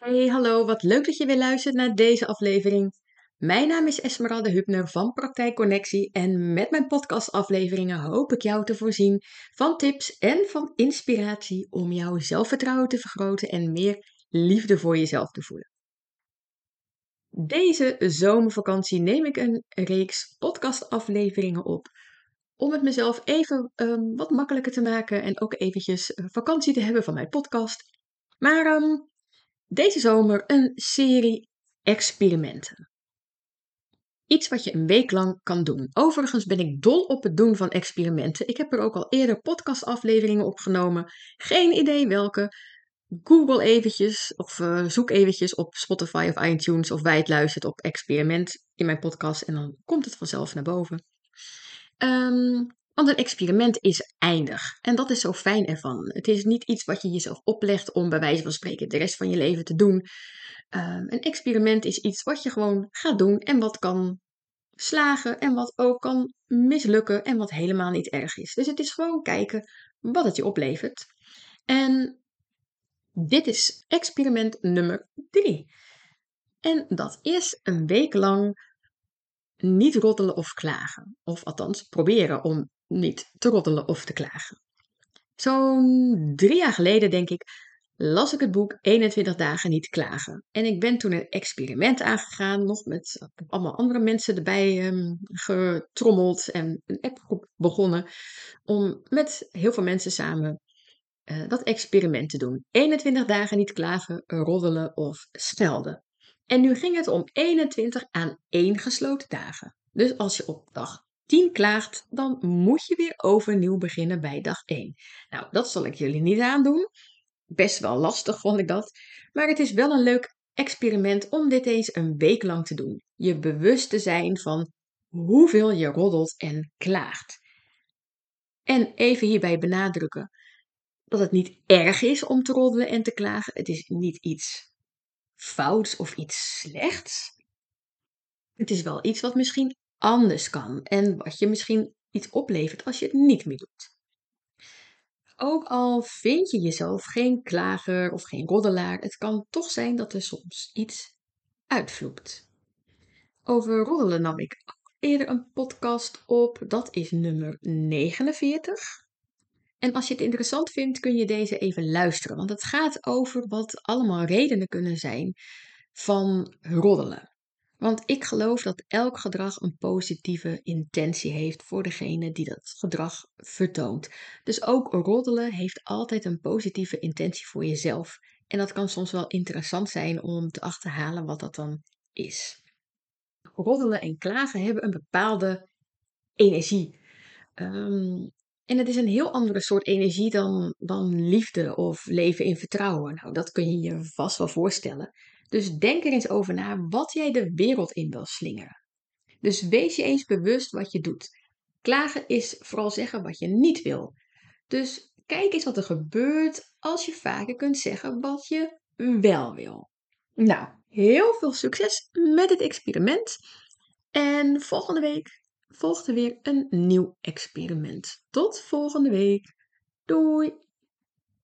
Hey, hallo, wat leuk dat je weer luistert naar deze aflevering. Mijn naam is Esmeralda Hubner van Praktijk Connectie en met mijn podcastafleveringen hoop ik jou te voorzien van tips en van inspiratie om jouw zelfvertrouwen te vergroten en meer liefde voor jezelf te voelen. Deze zomervakantie neem ik een reeks podcastafleveringen op om het mezelf even um, wat makkelijker te maken en ook eventjes uh, vakantie te hebben van mijn podcast. Maar um, deze zomer een serie experimenten. Iets wat je een week lang kan doen. Overigens ben ik dol op het doen van experimenten. Ik heb er ook al eerder podcastafleveringen opgenomen. Geen idee welke. Google eventjes of uh, zoek eventjes op Spotify of iTunes of wij het luistert op experiment in mijn podcast en dan komt het vanzelf naar boven. Um, want een experiment is eindig. En dat is zo fijn ervan. Het is niet iets wat je jezelf oplegt om bij wijze van spreken de rest van je leven te doen. Um, een experiment is iets wat je gewoon gaat doen en wat kan slagen en wat ook kan mislukken en wat helemaal niet erg is. Dus het is gewoon kijken wat het je oplevert. En dit is experiment nummer 3. En dat is een week lang niet roddelen of klagen. Of althans proberen om niet te roddelen of te klagen. Zo'n drie jaar geleden, denk ik, las ik het boek 21 dagen niet klagen. En ik ben toen een experiment aangegaan, nog met allemaal andere mensen erbij um, getrommeld en een appgroep begonnen om met heel veel mensen samen uh, dat experiment te doen. 21 dagen niet klagen, roddelen of schelden. En nu ging het om 21 aan één gesloten dagen. Dus als je op dag 10 klaagt, dan moet je weer overnieuw beginnen bij dag 1. Nou, dat zal ik jullie niet aandoen. Best wel lastig vond ik dat. Maar het is wel een leuk experiment om dit eens een week lang te doen. Je bewust te zijn van hoeveel je roddelt en klaagt. En even hierbij benadrukken dat het niet erg is om te roddelen en te klagen. Het is niet iets fouts of iets slechts. Het is wel iets wat misschien anders kan en wat je misschien iets oplevert als je het niet meer doet. Ook al vind je jezelf geen klager of geen roddelaar, het kan toch zijn dat er soms iets uitvloept. Over roddelen nam ik eerder een podcast op, dat is nummer 49. En als je het interessant vindt, kun je deze even luisteren, want het gaat over wat allemaal redenen kunnen zijn van roddelen. Want ik geloof dat elk gedrag een positieve intentie heeft voor degene die dat gedrag vertoont. Dus ook roddelen heeft altijd een positieve intentie voor jezelf. En dat kan soms wel interessant zijn om te achterhalen wat dat dan is. Roddelen en klagen hebben een bepaalde energie. Um, en het is een heel andere soort energie dan, dan liefde of leven in vertrouwen. Nou, dat kun je je vast wel voorstellen. Dus denk er eens over na wat jij de wereld in wil slingeren. Dus wees je eens bewust wat je doet. Klagen is vooral zeggen wat je niet wil. Dus kijk eens wat er gebeurt als je vaker kunt zeggen wat je wel wil. Nou, heel veel succes met het experiment. En volgende week volgt er weer een nieuw experiment. Tot volgende week. Doei!